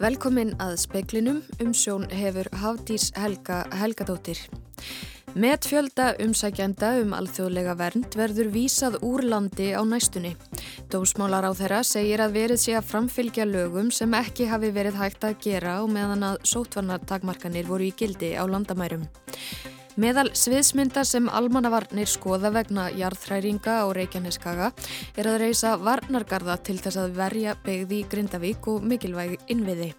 Velkomin að speklinum um sjón hefur Hafdís Helga Helgadóttir. Með fjölda umsækjanda um alþjóðlega vernd verður vísað úr landi á næstunni. Dómsmálar á þeirra segir að verið sé að framfylgja lögum sem ekki hafi verið hægt að gera og meðan að sótvarnartakmarkanir voru í gildi á landamærum. Meðal sviðsmynda sem almannavarnir skoða vegna jarðhræringa og reykjaneskaga er að reysa varnargarða til þess að verja begði Grindavík og mikilvæg innviði.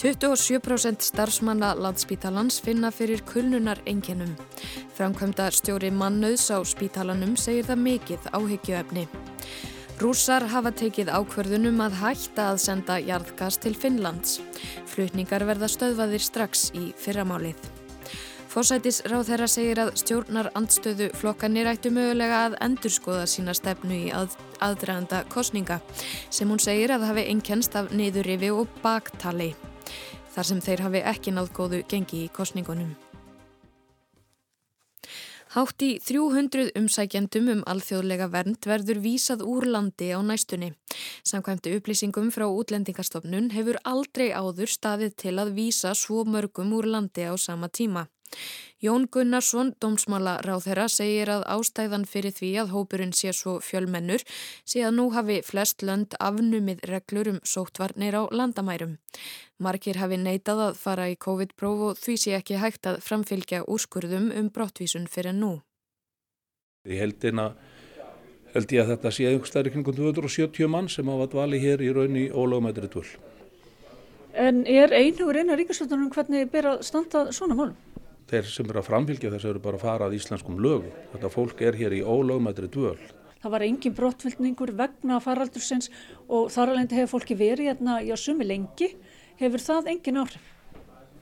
27% starfsmanna landspítalans finna fyrir kulnunar enginum. Framkvæmda stjóri mannauðs á spítalanum segir það mikið áhyggjuefni. Rúsar hafa tekið ákverðunum að hætta að senda jarðgas til Finnlands. Flutningar verða stöðvaðir strax í fyrramálið. Fósætis ráð þeirra segir að stjórnar andstöðu flokkanir ættu mögulega að endurskoða sína stefnu í að, aðdraganda kosninga sem hún segir að hafi einkennst af niðurrifi og baktali þar sem þeir hafi ekki náð góðu gengi í kostningunum. Hátt í 300 umsækjandum um alþjóðlega vernd verður vísað úr landi á næstunni. Samkvæmtu upplýsingum frá útlendingarstofnun hefur aldrei áður staðið til að vísa svo mörgum úr landi á sama tíma. Jón Gunnarsson, dómsmála ráðherra, segir að ástæðan fyrir því að hópurinn sé svo fjölmennur sé að nú hafi flest lönd afnumið reglur um sóttvarnir á landamærum. Markir hafi neitað að fara í COVID-próf og því sé ekki hægt að framfylgja úrskurðum um brottvísun fyrir nú. Ég held, eina, held ég að þetta sé einhverstaðir kring 270 mann sem hafa dvali hér í raunni ólögumættri tvöl. En er einhugur eina ríkisvöldunum hvernig ber að standa svona málum? Þeir sem eru að framfylgja þess eru bara að fara að íslenskum lögum. Þetta fólk er hér í ólögmættri dvöl. Það var engin brottfylgningur vegna faraldursins og þar alveg hefur fólki verið hérna í að sumi lengi. Hefur það engin áhrif?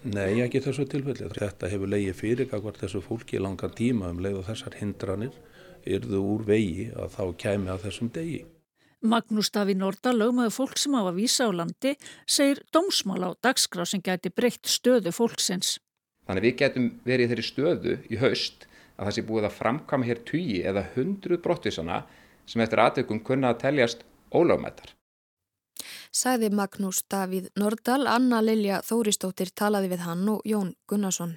Nei, ekki þessu tilfelli. Þetta hefur leiði fyrir akkvært þessu fólki í langan tíma um leið og þessar hindranir yrðu úr vegi að þá kæmi að þessum degi. Magnús Daví Norda, lögmaður fólk sem hafa vísa á landi, segir dómsmál á dagskrá sem gæti breytt stöðu fólksins. Þannig við getum verið í þeirri stöðu í haust að það sé búið að framkama hér tugi eða hundruð brottvísana sem eftir aðtökum kunna að teljast ólögmættar. Sæði Magnús Davíð Nordal, Anna Lilja Þóristóttir talaði við hann og Jón Gunnarsson.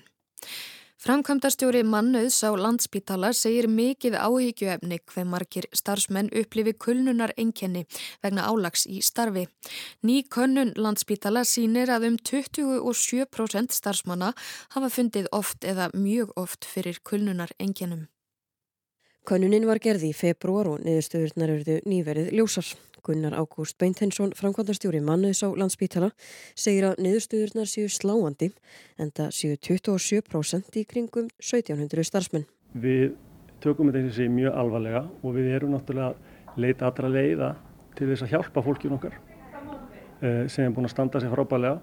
Framkvæmdastjóri Mannauðs á landspítala segir mikið áhyggjuefni hver margir starfsmenn upplifi kulnunar enkenni vegna álags í starfi. Ný könnun landspítala sínir að um 27% starfsmanna hafa fundið oft eða mjög oft fyrir kulnunar enkennum. Könnunin var gerði í februar og niðurstöðurnar eruðu nýverið ljósar. Gunnar Ágúst Beintensson, framkvæmdastjóri mannuðs á landsbítala, segir að niðurstöðurnar séu sláandi en það séu 27% í kringum 1700 starfsmenn. Við tökum þetta eins og sé mjög alvarlega og við erum náttúrulega að leita allra leiða til þess að hjálpa fólkjum okkar eh, sem er búin að standa sér frábælega.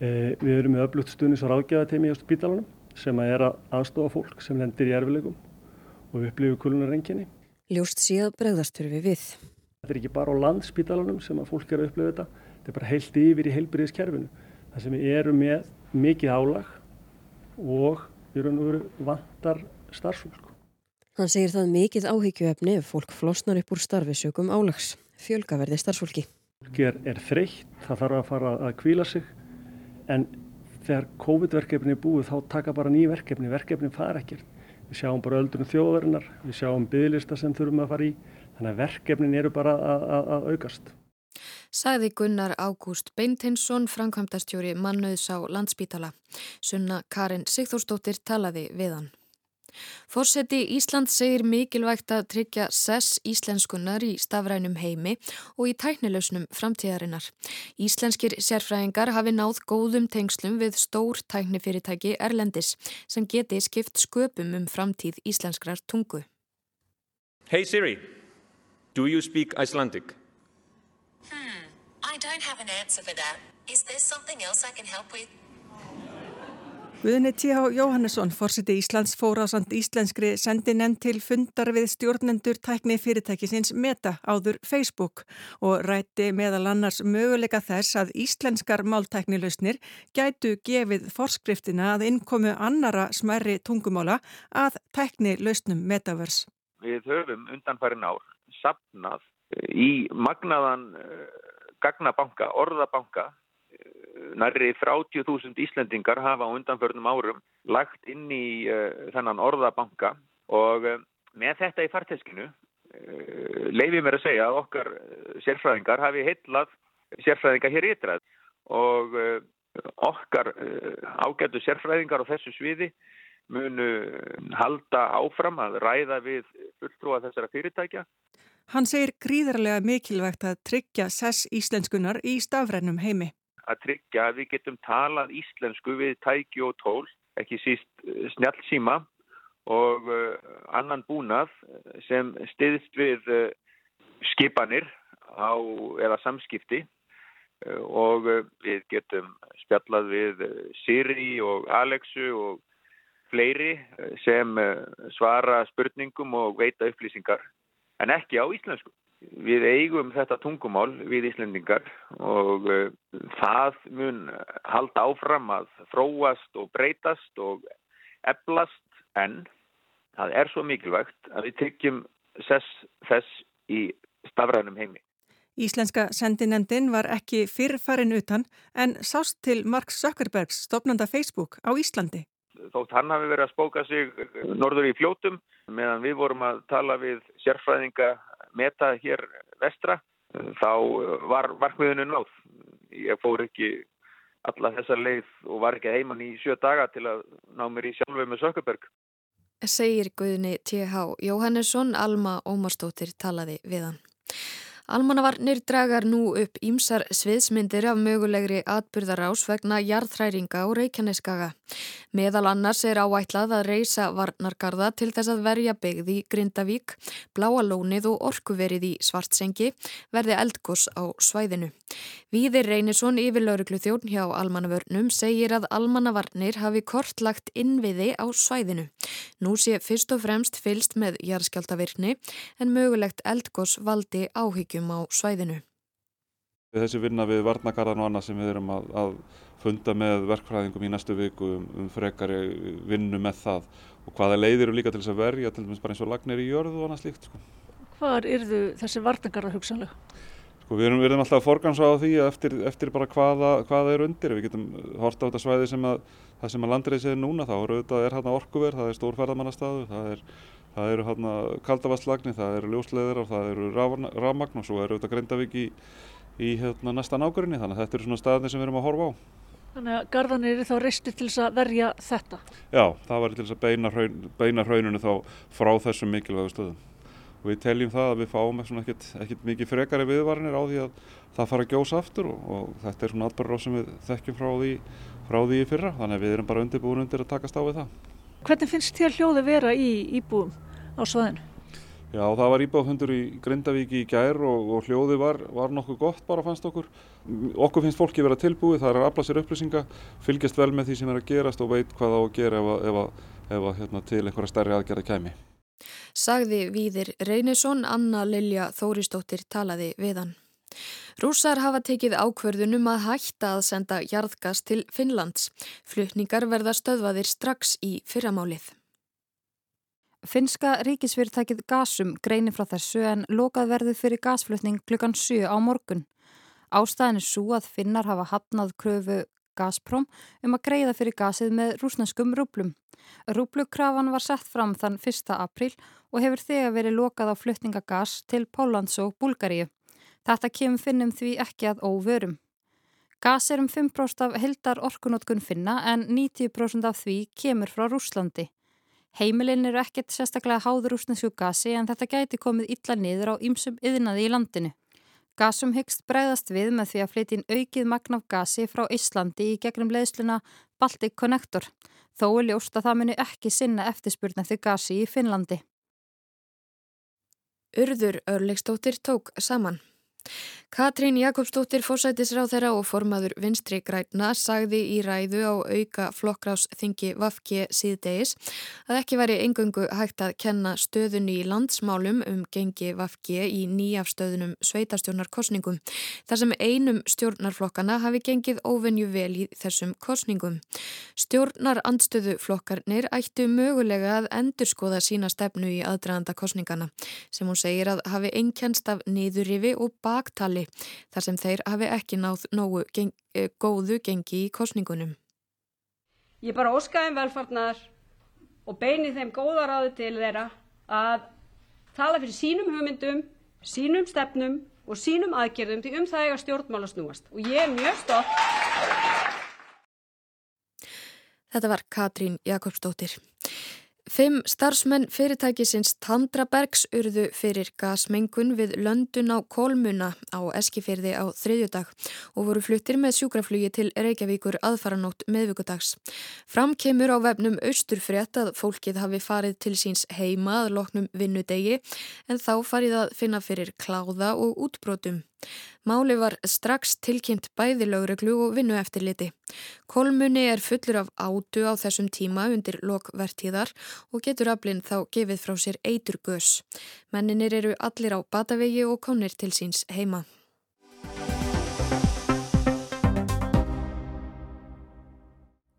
Eh, við erum með öflugt stuðnis og ráðgjafateimi í spítalanum sem að er að aðstofa fólk sem lendir í erfileikum og upplifu kulunarenginni. Ljóst síðan bregðast þurfi við. Þetta er ekki bara á landspítalanum sem að fólk er að upplifa þetta, þetta er bara heilt yfir í heilbyrðiskerfinu. Það sem við erum með mikið álag og við erum nú vantar starfsfólk. Hann segir það mikið áhyggjuefni ef fólk flosnar upp úr starfisökum álags, fjölgaverði starfsfólki. Fólk er, er þreytt, það þarf að fara að kvíla sig en þegar COVID-verkefni er búið þá taka bara ný verkefni, verkefni fara ekkert Við sjáum bara öldunum þjóðarinnar, við sjáum bygglista sem þurfum að fara í, þannig að verkefnin eru bara að, að, að aukast. Sæði Gunnar Ágúst Beintinsson, framkvæmdastjóri Mannauðs á Landspítala. Sunna Karin Sigþórsdóttir talaði við hann. Fórseti Ísland segir mikilvægt að tryggja sess íslenskunar í stafrænum heimi og í tæknilausnum framtíðarinnar. Íslenskir sérfræðingar hafi náð góðum tengslum við stór tæknifyrirtæki Erlendis sem geti skipt sköpum um framtíð íslenskrar tungu. Hey Siri, do you speak Icelandic? Hmm, I don't have an answer for that. Is there something else I can help with? Guðni T.H. Jóhannesson, fórsiti Íslands fórásand íslenskri sendi nefn til fundar við stjórnendur tækni fyrirtækisins Meta áður Facebook og rætti meðal annars möguleika þess að íslenskar máltæknilausnir gætu gefið forskriftina að innkomu annara smerri tungumála að tæknilausnum Metaverse. Við höfum undanfærin ár sapnað í magnaðan uh, gagnabanka, orðabanka nærri 30.000 Íslendingar hafa undanförnum árum lagt inn í uh, þennan orðabanka og uh, með þetta í farteskinu uh, leifir mér að segja að okkar sérfræðingar hafi heitlað sérfræðingar hér ytrað og okkar ágætu sérfræðingar á þessu sviði munu halda áfram að ræða við fulltrúa þessara fyrirtækja. Hann segir gríðarlega mikilvægt að tryggja sess íslenskunar í stafrænum heimi. Að tryggja að við getum talað íslensku við tæki og tól, ekki síst eh, snjálfsíma og uh, annan búnað sem stiðst við uh, skipanir á, eða samskipti og við getum spjallað við Siri og Alexu og fleiri eh, sem eh, svara spurningum og veita upplýsingar en ekki á íslensku. Við eigum þetta tungumál við Íslendingar og uh, það mun halda áfram að fróast og breytast og eblast en það er svo mikilvægt að við tryggjum þess, þess í stafrænum heimi. Íslenska sendinemdin var ekki fyrrfærin utan en sást til Mark Zuckerbergs stopnanda Facebook á Íslandi þótt hann hafi verið að spóka sig norður í fljótum meðan við vorum að tala við sérfræðinga meta hér vestra þá var markmiðinu náð. Ég fór ekki alla þessa leið og var ekki heimann í sjö daga til að ná mér í sjálfu með Sökkerberg. Segir Guðni T.H. Jóhannesson, Alma Ómarstóttir talaði við hann. Almannavarnir dragar nú upp ímsar sviðsmyndir af mögulegri atbyrðarás vegna jarðhræringa á Reykjaneskaga. Meðal annars er áætlað að reysa varnargarða til þess að verja byggði í Grindavík, Bláalónið og orkuverið í Svartsengi verði eldgós á svæðinu. Víðir Reynisson yfir lauruglu þjórn hjá almannavörnum segir að almannavarnir hafi kortlagt innviði á svæðinu. Nú sé fyrst og fremst fylst með jarðskjáltavirkni en mögulegt eldgós valdi áhyggju fyrirtækjum á svæðinu. Þessi vinna við varnakarðan og annað sem við erum að, að funda með verkfræðingum í næstu viku um, um frekari vinnu með það og hvaða leiðir eru líka til þess að verja til dæmis bara eins og lagnir í jörðu og annað slíkt. Sko. Hvar eru þessi varnakarðar hugsanlega? Sko við erum, við erum alltaf að forgansa á því eftir, eftir bara hvaða, hvaða er undir. Við getum horta á þetta svæði sem að það sem að landreysið er núna, þá er, er hérna orkuver, það er stórferðamannastaður, það er það eru hérna kaldavaslagnir, það eru ljósleðir og það eru rafmagn og svo eru þetta Grindavík í, í hérna næsta nákvæmni þannig að þetta eru svona staðinni sem við erum að horfa á. Þannig að gardanir eru þá reistu til þess að verja þetta? Já, það var til þess að beina, hraun, beina hrauninu þá frá þessum mikilvægu stöðum. Og við teljum það að við fáum ekkert, ekkert mikið frekari viðvarinir á því að það fara að gjósa aftur og, og þetta er svona atbyrgur sem við þekkjum frá því, frá því í fyrra þannig að við erum bara undirbúin undir að takast á við það. Hvernig finnst þér hljóði vera í íbúum? Á svaðinu? Já, það var íbáðfundur í Grindavíki í gær og, og hljóði var, var nokkuð gott bara fannst okkur. Okkur finnst fólki vera tilbúið, það er að afla sér upplýsinga, fylgjast vel með því sem er að gerast og veit hvað það á að gera ef, ef, ef, ef hérna, til einhverja stærri aðgerða kæmi. Sagði Víðir Reynesson, Anna Lilja Þóristóttir talaði við hann. Rúsar hafa tekið ákverðunum að hætta að senda jarðgas til Finnlands. Flutningar verða stöðvaðir strax í fyrramálið. Finnska ríkisfyrirtækið Gasum greinir frá þessu en lokað verður fyrir gasflutning klukkan 7 á morgun. Ástæðin er svo að Finnar hafa hafnað kröfu Gazprom um að greiða fyrir gasið með rúsneskum rúblum. Rúblukrafan var sett fram þann 1. april og hefur þegar verið lokað á flutningagas til Pólans og Búlgaríu. Þetta kemur Finnum því ekki að óvörum. Gas er um 5% af heldar orkunótkun Finna en 90% af því kemur frá Rúslandi. Heimilin eru ekkert sérstaklega háður úsnesku gasi en þetta gæti komið illa niður á ýmsum yðnaði í landinu. Gasum hyggst bregðast við með því að flytja inn aukið magn af gasi frá Íslandi í gegnum leiðsluna Baltic Connector. Þó er ljóst að það muni ekki sinna eftirspurn eftir gasi í Finnlandi. Urður Örlegstóttir tók saman. Katrín Jakobsdóttir fórsætisráð þeirra og formaður vinstri græna sagði í ræðu á auka flokkrásþingi Vafki síðdegis að ekki væri engöngu hægt að kenna stöðunni í landsmálum um gengi Vafki í nýjafstöðunum sveitarstjórnarkosningum þar sem einum stjórnarflokkana hafi gengið óvenju vel í þessum kosningum. Stjórnar andstöðuflokkarnir ættu mögulega að endurskoða sína stefnu í aðdraðanda kosningana sem hún segir að hafi einkjænst af niðurrifi og bara baktali þar sem þeir hafi ekki náð nógu geng, eh, góðu gengi í kostningunum. Ég bara óskaði um velfarnar og beini þeim góða ráði til þeirra að tala fyrir sínum hugmyndum, sínum stefnum og sínum aðgerðum til um það eiga stjórnmála snúast og ég er mjög stolt. Þetta var Katrín Jakobsdóttir. Fimm starfsmenn fyrirtækisins Tandrabergs urðu fyrir gasmengun við löndun á Kolmuna á Eskifyrði á þriðjudag og voru fluttir með sjúkraflugi til Reykjavíkur aðfaranótt meðvíkudags. Fram kemur á vefnum austurfrétt að fólkið hafi farið til síns heima að loknum vinnudegi en þá farið að finna fyrir kláða og útbrotum. Máli var strax tilkynnt bæði lögreglu og vinnu eftirliti. Kolmunni er fullur af átu á þessum tíma undir lokvertíðar og getur aflinn þá gefið frá sér eitur gös. Menninir eru allir á batavegi og konir til síns heima.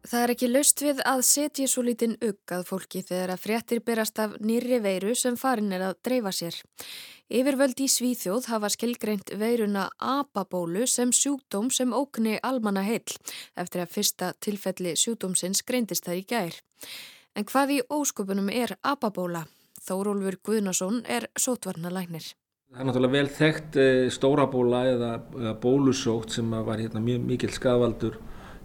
Það er ekki laust við að setja svo lítinn ugg að fólki þegar að fréttir berast af nýri veiru sem farin er að dreifa sér. Yfirvöld í Svíþjóð hafa skilgreint veiruna apabólu sem sjúkdóm sem ókni almanna heill eftir að fyrsta tilfelli sjúkdómsins greindist það í gær. En hvað í ósköpunum er apabóla? Þórólfur Guðnason er sótvarnalæknir. Það er náttúrulega vel þekkt stórabóla eða bólusótt sem var hérna, mjög mikil skadvaldur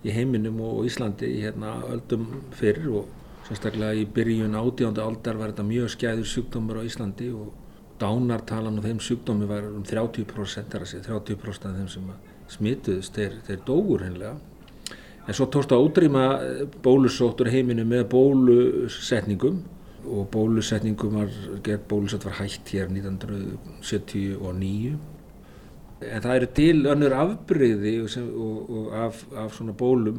í heiminum og Íslandi hérna, öldum fyrr og sérstaklega í byrjun átjánda aldar var þetta mjög skæður sjúkdómur á Íslandi og dánartalan og þeim sjúkdómi var um 30% þar að segja 30% af þeim sem smituðist þeir, þeir dógur hennilega en svo tókst að útrýma bólusóttur heiminu með bólusetningum og bólusetningum var gerð bólusett var hægt hér 1979 en það eru til önnur afbreyði af, af svona bólum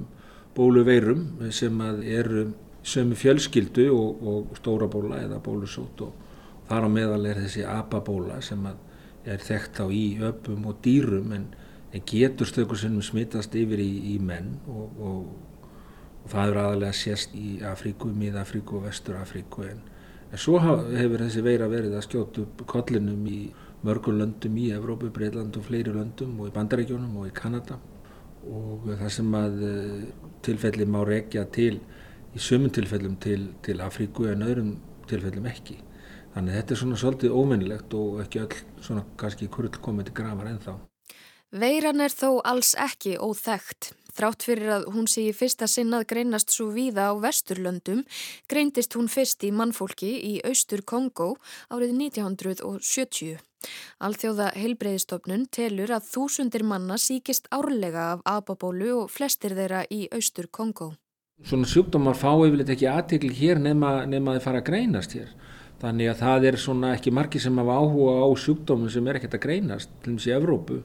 bóluveirum sem eru sömu fjölskyldu og, og stóra bóla eða bólusótt og Þar á meðal er þessi apabóla sem er þekkt á í öpum og dýrum en, en getur stökur sem smittast yfir í, í menn og, og, og það er aðalega sérst í Afríku, Míðafríku og Vesturafríku en, en svo hefur þessi veira verið að skjóta upp kollinum í mörgum löndum í Evrópu, Breitland og fleiri löndum og í Bandaríkjónum og í Kanada og það sem að eh, tilfelli má rekja til í sömum tilfellum til, til Afríku en öðrum tilfellum ekki. Þannig þetta er svona svolítið ómennilegt og ekki öll svona kannski kurl komið til grafar ennþá. Veiran er þó alls ekki óþægt. Þrátt fyrir að hún sé í fyrsta sinnað greinast svo víða á vesturlöndum, greindist hún fyrst í mannfólki í austur Kongo árið 1970. Alþjóða heilbreyðistofnun telur að þúsundir manna síkist árlega af ababólu og flestir þeirra í austur Kongo. Svona sjúkdómar fá yfirleitt ekki aðtikli hér nema, nema að fara að greinast hér. Þannig að það er svona ekki margi sem hafa áhuga á sjúkdómum sem er ekkert að greinast, til dæmis í Evrópu.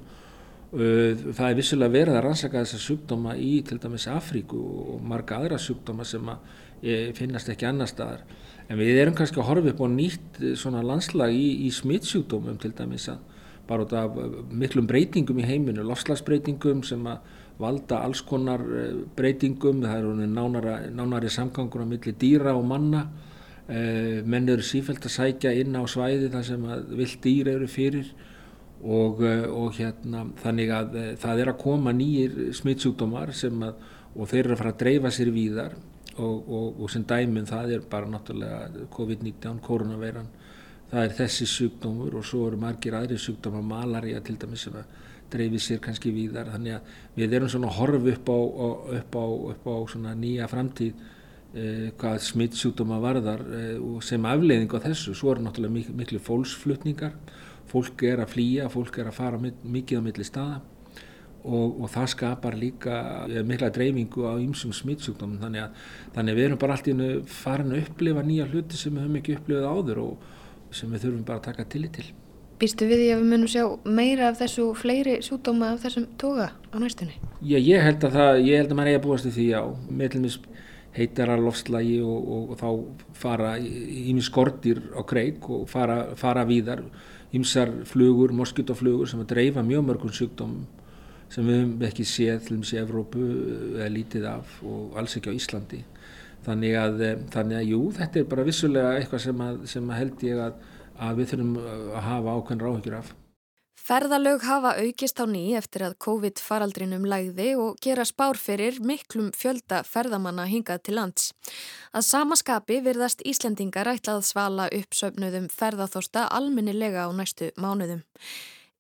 Það er vissilega verið að rannsaka þessa sjúkdóma í til dæmis Afríku og marga aðra sjúkdóma sem að e, finnast ekki annar staðar. En við erum kannski að horfa upp á nýtt svona landslag í, í smittsjúkdómum til dæmis að bara út af miklum breytingum í heiminu, lofslagsbreytingum sem að valda alls konar e, breytingum, það eru nánari, nánari samgangur á milli dýra og manna Uh, menn eru sífælt að sækja inn á svæði þar sem vilt dýr eru fyrir og, uh, og hérna, þannig að uh, það er að koma nýjir smittsjúkdómar að, og þeir eru að fara að dreifa sér víðar og, og, og sem dæminn það er bara náttúrulega COVID-19, koronaveiran, það er þessi sjúkdómur og svo eru margir aðri sjúkdómar, malaria til dæmis sem að dreifi sér kannski víðar, þannig að við erum svona að horfa upp á, upp á, upp á nýja framtíð Eh, hvað smittsjúkdóma varðar eh, sem afleiðing á þessu svo eru náttúrulega mik miklu fólksflutningar. Fólk er að flýja, fólk er að fara mikið á milli staða. Og, og það skapar líka eh, mikla dreifingu á ýmsum smittsjúkdómum þannig þannig að við erum bara allt í hennu farin að upplifa nýja hluti sem við höfum ekki upplifað áður og sem við þurfum bara að taka tillit til. Býstu við því að við munum sjá meira af þessu fleiri sjúkdóma af þessum toga á næstunni? Já, ég held að það, ég held að maður eigi að búast því já, meðlumis heitara lofslægi og, og, og þá fara ími skortir á kreik og fara, fara víðar. Ímsar flugur, moskítoflugur sem að dreifa mjög mörgum sjúkdómum sem við hefum ekki séð til í Evrópu eða lítið af og alls ekki á Íslandi. Þannig að, eh, þannig að jú, þetta er bara vissulega eitthvað sem, að, sem að held ég að, að við þurfum að hafa ákveðin ráðhyggjur af Ferðalög hafa aukist á ný eftir að COVID-faraldrinum lægði og gera spár fyrir miklum fjölda ferðamanna hingað til lands. Að sama skapi virðast Íslendingar ætlað svala uppsöfnuðum ferðarþósta alminnilega á næstu mánuðum.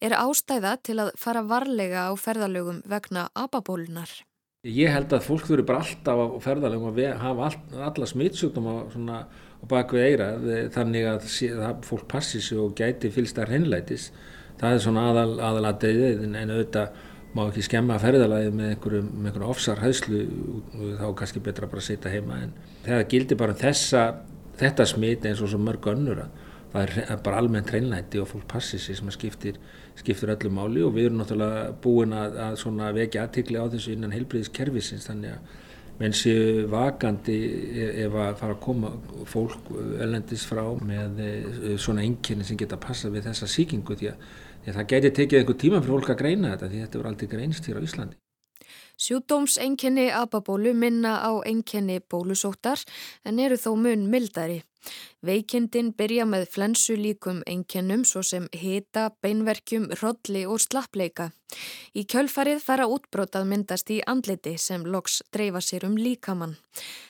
Er ástæða til að fara varlega á ferðalögum vegna ababólunar? Ég held að fólk þurfi bara alltaf á ferðalögum að hafa all, alla smittsjúkdóma á bakvið eira þannig að, að fólk passi sig og gæti fylgst að hreinlætis það er svona aðal, aðalatriðið en auðvitað má ekki skemma ferðalagið með einhverjum, einhverjum ofsarhæðslu þá er kannski betra bara að setja heima en það gildir bara um þessa, þetta smit eins og svo mörg önnur það er bara almennt reynlæti og fólk passir sér sem skiptir, skiptir öllu máli og við erum náttúrulega búin að, að vekja aðtikli á þessu innan heilbriðiskerfisins þannig að menn séu vakandi e, ef að fara að koma fólk ellendis frá með e, svona enginni sem geta að passa við þessa síkingu því að Því það gæti tekið einhver tíma fyrir fólk að greina þetta því þetta voru aldrei greinst hér á Íslandi. Sjúdómsenginni ababólu minna á enginni bólusóttar en eru þó mun mildari. Veikindin byrja með flensu líkum enginnum svo sem hita, beinverkjum, rodli og slappleika. Í kjölfarið fara útbrótað myndast í andliti sem loks dreifa sér um líkamann.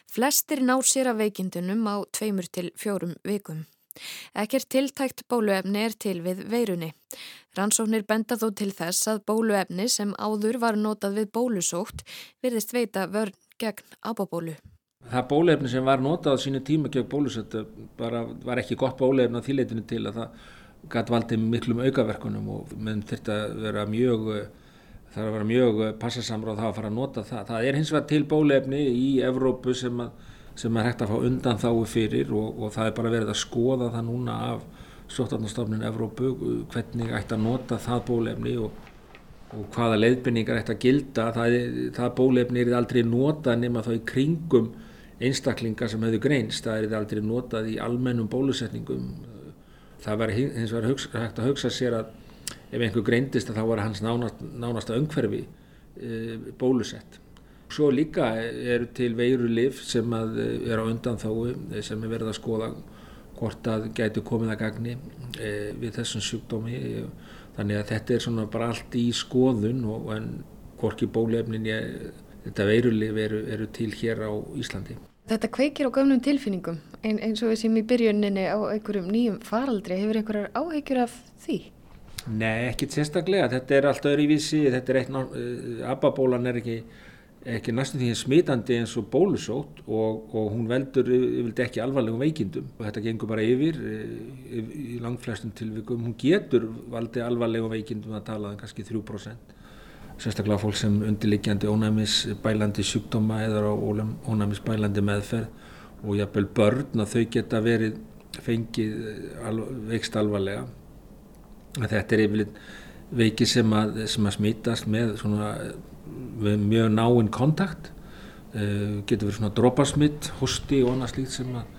Flestir ná sér að veikindunum á tveimur til fjórum vikum. Ekkert tiltækt bóluefni er til við veirunni. Rannsóknir benda þó til þess að bóluefni sem áður var notað við bólusótt virðist veita vörn gegn ábabólu. Það bóluefni sem var notað á sínu tíma gegn bólusett var ekki gott bóluefni á þýleitinu til að það gæti valdið miklum aukaverkunum og þurfti að vera mjög það að vera mjög passasamra á það að fara að nota það. Það er hins vegar til bóluefni í Evrópu sem að sem er hægt að fá undan þáu fyrir og, og það er bara verið að skoða það núna af Sjóttarnastofnun Evrópu hvernig ætti að nota það bólefni og, og hvaða leiðbynningar ætti að gilda. Það, það bólefni er aldrei notað nema þá í kringum einstaklingar sem hefur greinst. Það er aldrei notað í almennum bólusetningum. Það var hins vegar hægt að hugsa sér að ef einhver greindist þá var hans nánast, nánasta umhverfi e, bólusett Svo líka eru til veirulif sem eh, er á undan þáu eh, sem er verið að skoða hvort að gæti komið að gagni e, við þessum sjúkdómi. Þannig að þetta er svona bara allt í skoðun og en hvorki bólefnin ég, þetta veirulif eru, eru til hér á Íslandi. Þetta kveikir á gömnum tilfinningum ein, eins og við sem í byrjuninni á einhverjum nýjum faraldri. Hefur einhverjar áhegjur af því? Nei, ekkit sérstaklega. Þetta er allt öðru í vísi. Þetta er eitt, ababólan er ekki ekki næstu því smitandi eins og bólusótt og, og hún veldur yfirlega ekki alvarlegum veikindum og þetta gengur bara yfir í langflestum tilvikum. Hún getur valdi alvarlegum veikindum að tala um kannski 3%. Sérstaklega fólk sem undirliggjandi ónæmisbælandi sjúkdóma eða ónæmisbælandi meðferð og jafnvel börn að þau geta verið fengið veikst alvarlega. Þetta er yfirlega veiki sem að, sem að smítast með svona við mjög náinn kontakt uh, getur verið svona drópasmitt, hosti og annað slíkt sem að,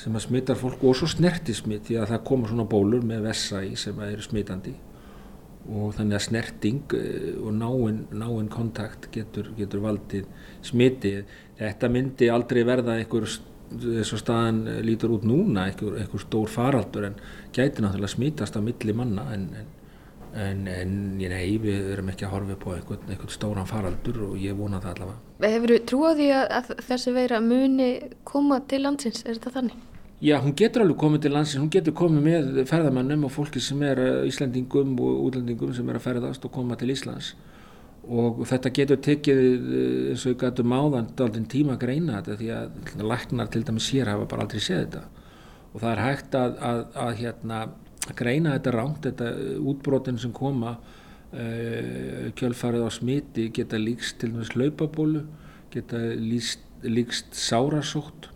sem að smittar fólk og svo snertismitt því að það koma svona bólur með vessa í sem að eru smittandi og þannig að snerting uh, og náinn náinn kontakt getur, getur valdið smitti. Þetta myndi aldrei verða einhver þess að staðan lítur út núna einhver, einhver stór faraldur en gæti náttúrulega smittast á milli manna en, en En, en nei, við erum ekki að horfa på einhvern, einhvern stóran faraldur og ég vona það allavega. Hefur þú trúið því að, þessi veira muni koma til landsins, er þetta þannig? Já, hún getur alveg komið til landsins, hún getur komið með ferðamannum og fólki sem er eh, Íslandingum og útlendingum sem er að ferðast og koma til Íslands og þetta getur tekið eh, eins og gætu máðan daldinn tíma að greina þetta því að læknar til dæmis sér hafa bara aldrei séð þetta og það er hægt að, að, að hérna greina þetta ránt, þetta útbrotin sem koma uh, kjölfarið á smiti geta líkst til dæmis hlaupabólu, geta líkst, líkst sárasótt.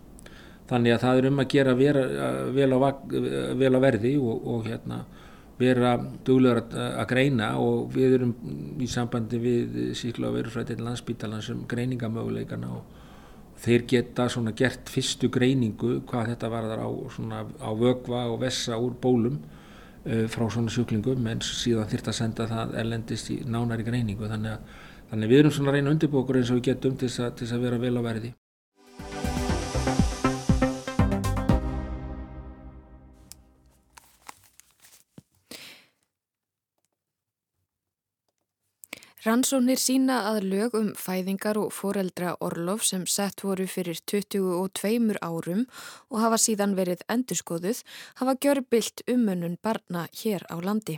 Þannig að það er um að gera vera, vel, á, vel á verði og, og hérna, vera duglegar að, greina og við erum í sambandi við síkla og verufrættin landsbítalan sem greiningamöguleikana og þeir geta svona gert fyrstu greiningu hvað þetta varðar á, svona, á vögva og vessa úr bólum frá svona sjúklingum en síðan þurft að senda það erlendist í nánari greiningu þannig að, þannig að við erum svona að reyna undirbókur eins og við getum til þess að vera vel á verði. Rannsóknir sína að lög um fæðingar og foreldra orlof sem sett voru fyrir 22 árum og hafa síðan verið endurskoðuð hafa gjörbilt umönnun barna hér á landi.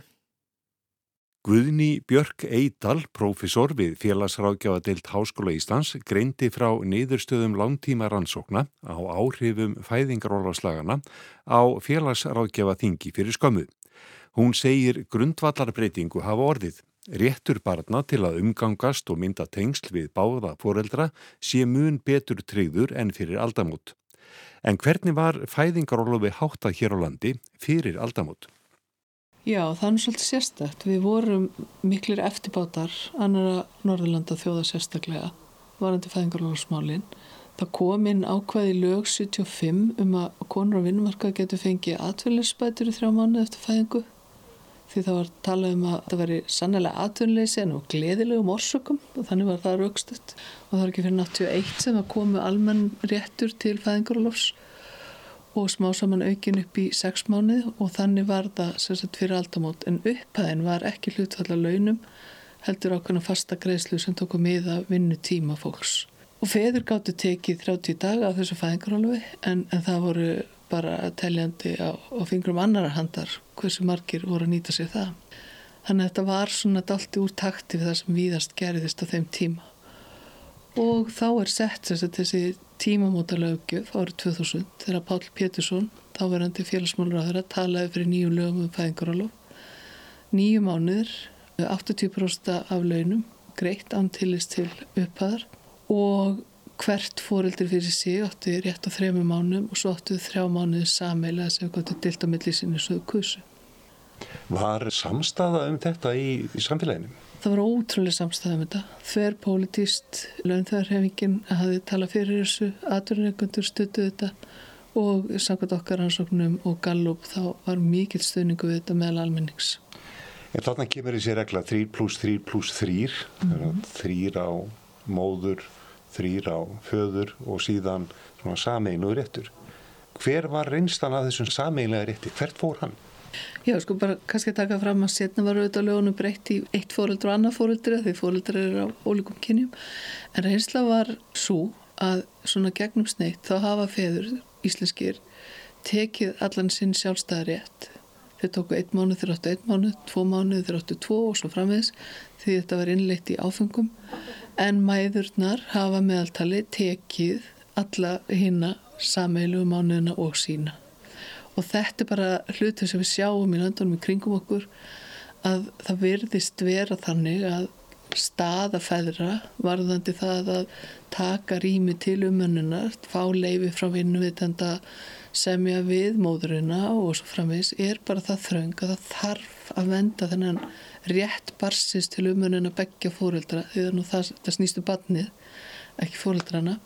Guðni Björk Eidal, profesor við félagsráðgjafadeilt Háskóla Íslands, greindi frá niðurstöðum langtíma rannsókna á áhrifum fæðingarorlofslagana á félagsráðgjafaþingi fyrir skömmu. Hún segir grundvallarbreytingu hafa orðið. Réttur barna til að umgangast og mynda tengsl við báða foreldra sé mun betur tryggður en fyrir aldamót. En hvernig var fæðingarólofi háttað hér á landi fyrir aldamót? Já, það er svolítið sérstækt. Við vorum miklir eftirbátar annara Norðurlanda þjóða sérstaklega varandi fæðingarólofsmálinn. Það kom inn ákvaði lög 75 um að konur á vinnumarkað getur fengið atverðlisbætur í þrjá mánu eftir fæðingu því það var talað um að það veri sannlega atvinnleysi en á gleðilegum orsökum og þannig var það raukstutt og það var ekki fyrir 81 sem að komu almenn réttur til fæðingarlofs og smá saman aukin upp í 6 mánuð og þannig var það sérstaklega fyrir aldamót. En upphæðin var ekki hlutfalla launum heldur ákveðna fasta greiðslu sem tóku miða vinnu tíma fólks. Og feður gáttu tekið 30 daga á þessu fæðingarlofi en, en það voru bara teljandi á, á fingrum annara handar hversu margir voru að nýta sér það. Þannig að þetta var svona dalti úr takti við það sem víðast gerðist á þeim tíma. Og þá er sett þessi tímamóta lögjöf árið 2000 þegar Pál Pétursson, þáverandi félagsmálur talaði fyrir nýju lögum um fæðingarálof. Nýju mánuður, 80% af launum, greitt antilist til upphæðar og hvert fóreldir fyrir sig áttu rétt á þrejum mánum og svo áttu þrjá mánuði sameila sem við gotum dilt á millisinu svo kusu. Var samstaða um þetta í, í samfélaginu? Það var ótrúlega samstaða um þetta. Þver pólitíst, launþæðarhefingin hafi talað fyrir þessu, atverðinleikundur stuttu þetta og samkvæmt okkar ansóknum og gallup þá var mikill stöðningu við þetta meðal almennings. En þarna kemur þessi regla 3 pluss 3 pluss 3, mm -hmm. 3 á móður, þrýr á föður og síðan sameinu réttur. Hver var reynstan að þessum sameinlega rétti? Hvert fór hann? Já, sko bara kannski taka fram að setna var auðvitað lögunum breytt í eitt fóröldur og annað fóröldur því fóröldur eru á ólíkum kynjum en reynsla var svo að svona gegnum sneitt þá hafa feður íslenskir tekið allan sinn sjálfstæða rétt þeir tóku einn mánu þeir áttu einn mánu, tvo mánu þeir áttu tvo og svo framvegs því þetta var innleitt í áfengum en mæðurnar hafa meðaltali tekið alla hýna sameilu mánuðina og sína. Og þetta er bara hlutur sem við sjáum í landunum í kringum okkur að það verðist vera þannig að staða feðra varðandi það að taka rými til umönnunar, fá leifi frá vinnuvitenda semja við móðurina og svo framvegs er bara það þröng að það þarf að venda þennan rétt barsins til umönnun að begja fóreldra því það, það, það snýstu barnið ekki fóreldrana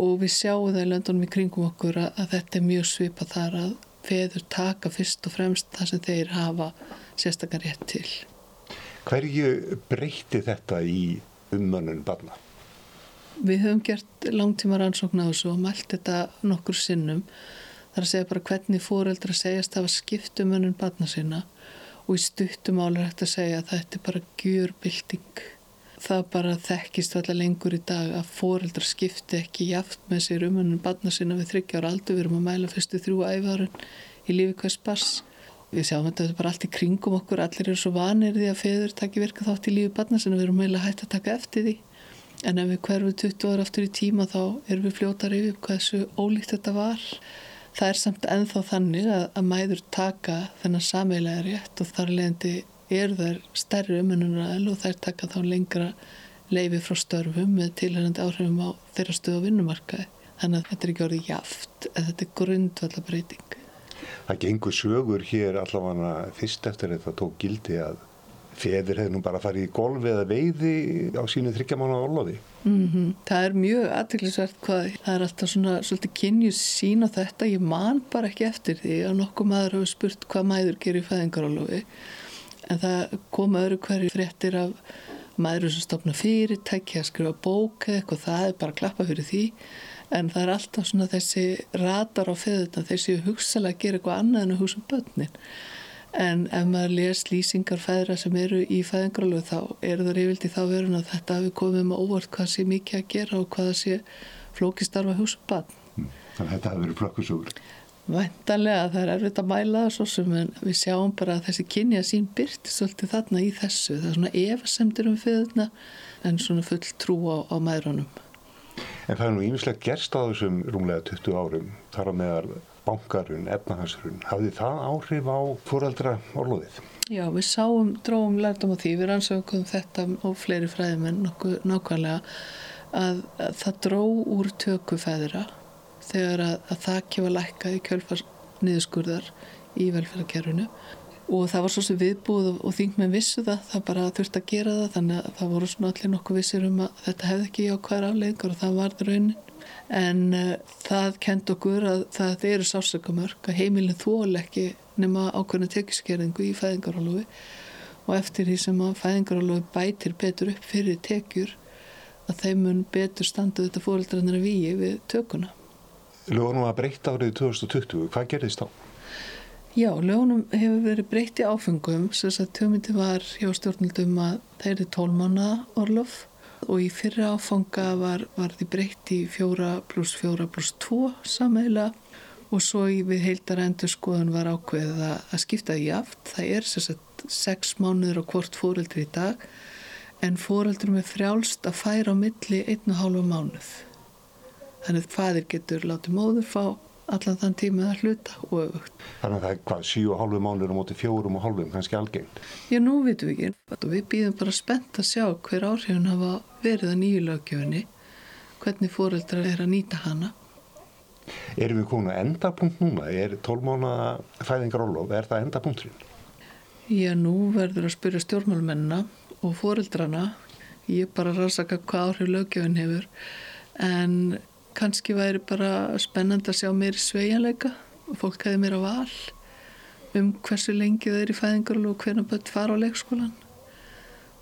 og við sjáum það í löndunum í kringum okkur að, að þetta er mjög svipa þar að feður taka fyrst og fremst það sem þeir hafa sérstakar rétt til. Hverju breyti þetta í umönnun barna? Við höfum gert langtíma rannsókn á þessu og mælt þetta nokkur sinnum. Þar að segja bara hvernig fóreldra segjast hafa skipt umönnun barna sinna og í stuttumáli er hægt að segja að þetta er bara gjörbilding. Það bara þekkist allar lengur í dag að foreldrar skipti ekki jaft með sér um hennum barna sinna við þryggjára aldur. Við erum að mæla fyrstu þrjú æfarun í lífi hvers bars. Við sjáum þetta, þetta bara allt í kringum okkur. Allir eru svo vanir því að feður takki virka þátt í lífi barna sinna. Við erum meila hægt að taka eftir því. En ef við hverfum 20 ára aftur í tíma þá erum við fljótar yfir hvað þessu ólíkt þetta var það er samt enþá þannig að, að mæður taka þennan sameilega rétt og þar leðandi er þær stærri umununar og þær taka þá lengra leifi frá störfum með tilhærandi áhrifum á þeirra stöðu og vinnumarkaði. Þannig að þetta er ekki orðið jaft, en þetta er grundvallabreiting. Það gengur sögur hér allavega fyrst eftir þetta tók gildi að feður hefði nú bara farið í golfi eða veiði á sínu þryggjamána orlofi. Mm -hmm. Það er mjög aðtrygglisvert hvað það er alltaf svona svolítið kynjus sín á þetta. Ég man bara ekki eftir því að nokkuð maður hafi spurt hvað mæður gerir fæðingarorlofi en það koma öðru hverju fréttir af maður sem stopna fyrirtæki að skrifa bók eða eitthvað það er bara að klappa fyrir því en það er alltaf svona þessi radar á feðuna þessi hugsalega að gera eitthvað annað en að hugsa um börnin En ef maður les lýsingar feðra sem eru í fæðingaralögu þá eru það reyfildi þá verun að þetta hafi komið með óvart hvað sé mikið að gera og hvað sé flókistarfa húsum bann. Þannig að þetta hafi verið flökkusúr. Væntanlega, það er erfitt að mæla það svo sem en við sjáum bara að þessi kynja sín byrti svolítið þarna í þessu. Það er svona efasemtir um feðurna en svona full trú á, á maðurunum. En það er nú ímislega gerst á þessum rúmlega 20 árum, þar á meðal bankarun, efnahansrun. Hafði það áhrif á fóraldra orloðið? Já, við sáum, dróum lærtum á því, við rannsökum þetta og fleiri fræðimenn nokkuð nákvæmlega að, að það dró úr töku feðra þegar að, að það kemur lækkað í kjölfars niðurskurðar í velferðarkerfinu og það var svo sem viðbúð og, þingmenn vissu það, það bara þurfti að gera það þannig að það voru svona allir nokkuð vissir um að þetta hefði ekki hver afleðingar og það var raunin en uh, það kent okkur að það eru sársökamörk að heimilin þól ekki nema ákveðna tekjuskerðingu í fæðingarálofi og eftir því sem að fæðingarálofi bætir betur upp fyrir tekjur að þeim mun betur standu þetta fóreldrarnir að víi við tökuna. Lögunum var breytt árið 2020, hvað gerðist þá? Já, lögunum hefur verið breytt í áfengum, þess að tjómyndi var hjá stjórnildum að þeir eru tólmána orlof og í fyrra áfanga var, var því breytt í fjóra pluss fjóra pluss tvo sammeila og svo við heildar endur skoðun var ákveðið að, að skipta í aft. Það er að sex mánuður á hvort fóreldri í dag en fóreldurum er frjálst að færa á milli einn og hálfa mánuð. Þannig að fadir getur látið móður fá allan þann tíma að hluta og auðvögt. Þannig að það er hvað, 7,5 mánuður á móti 4,5, kannski algengt? Já, nú vitum við ekki. Við býðum bara spennt að sjá hver áhrifin hafa verið að nýju lögjöfinni, hvernig fóreldrar er að nýta hana. Erum við komin að endapunkt núna? Er 12 mánuða fæðingarólof, er það endapunkturinn? Já, nú verður að spyrja stjórnmálmennina og fóreldrana. Ég er bara að rannsaka hvað áhrif lögjöfin hefur en kannski væri bara spennand að sjá meiri sveianleika og fólk hefði meira val um hversu lengi þau eru í fæðingarlu og hvernig börn fara á leikskólan.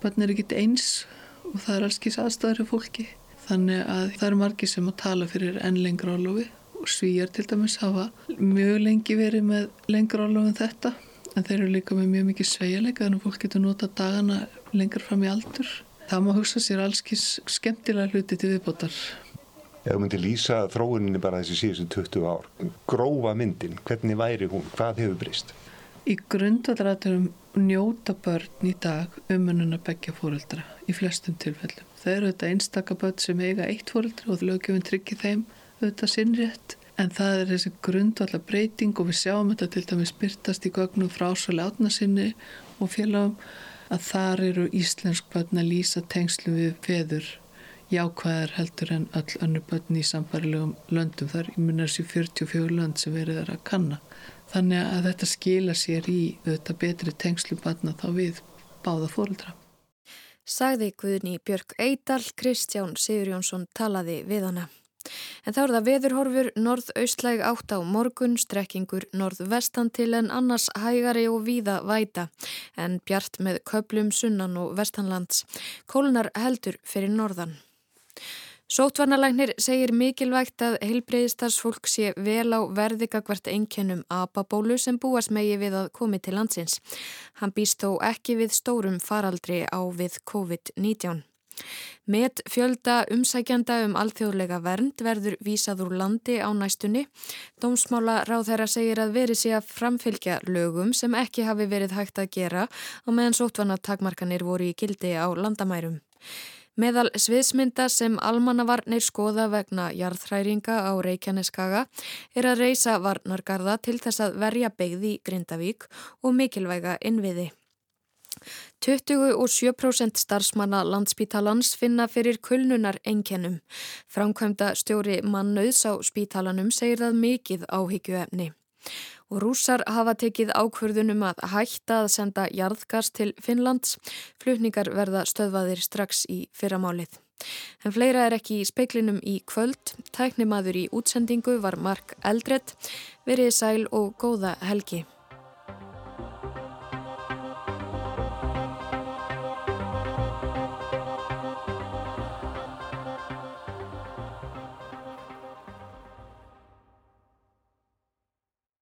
Börn er ekkit eins og það er alls kýrs aðstæður fyrir fólki. Þannig að það eru margi sem að tala fyrir enn lengra álofi og svíjar til dæmis hafa mjög lengi verið með lengra álofi en þetta en þeir eru líka með mjög mikið sveianleika þannig að fólk getur nota dagana lengra fram í aldur. Það má hugsa sér alls kýrs skemmtilega hluti til viðbótar ef þú myndir lýsa þróuninni bara þessi síðustu 20 ár, grófa myndin, hvernig væri hún, hvað hefur brist? Í grundvallrætturum njóta börn í dag umönnuna begja fóreldra í flestum tilfellum. Það eru þetta einstaka börn sem eiga eitt fóreldra og lögjöfum tryggir þeim auðvitað sinnrétt en það er þessi grundvallar breyting og við sjáum þetta til dæmis byrtast í gögnum frá ásvali átnasinni og félagum að þar eru íslensk börn að lýsa tengslu við feður jákvæðar heldur en öll önnu börn í sambarilegum löndum. Það er í munir þessi 44 lönd sem verið er að kanna. Þannig að þetta skila sér í þetta betri tengslu barna þá við báða fóröldra. Sagði Guðni Björk Eidal, Kristján Sigur Jónsson talaði við hana. En þá er það veðurhorfur norð-austlæg átt á morgun, strekkingur norð-vestan til en annars hægari og víða væta en bjart með köplum sunnan og vestanlands. Kólunar heldur fyrir norðan. Sótvarnalæknir segir mikilvægt að heilbreyðistarsfólk sé vel á verðigagvart einkennum apabólu sem búast megi við að komi til landsins. Hann býst þó ekki við stórum faraldri á við COVID-19. Met fjölda umsækjanda um alþjóðlega vernd verður vísað úr landi á næstunni. Dómsmála ráð þeirra segir að veri sé að framfylgja lögum sem ekki hafi verið hægt að gera á meðan sótvarnatakmarkanir voru í gildi á landamærum. Meðal sviðsmynda sem almannavarnir skoða vegna jarðhræringa á Reykjaneskaga er að reysa varnargarða til þess að verja beigði Grindavík og mikilvæga innviði. 27% starfsmanna landsspítalans finna fyrir kulnunar einkennum. Framkvæmda stjóri mannauðs á spítalanum segir það mikið áhyggjuefni og rúsar hafa tekið ákvörðunum að hætta að senda jarðgas til Finnlands. Flutningar verða stöðvaðir strax í fyrramálið. En fleira er ekki í speiklinum í kvöld. Tæknimaður í útsendingu var Mark Eldredd. Verið sæl og góða helgi.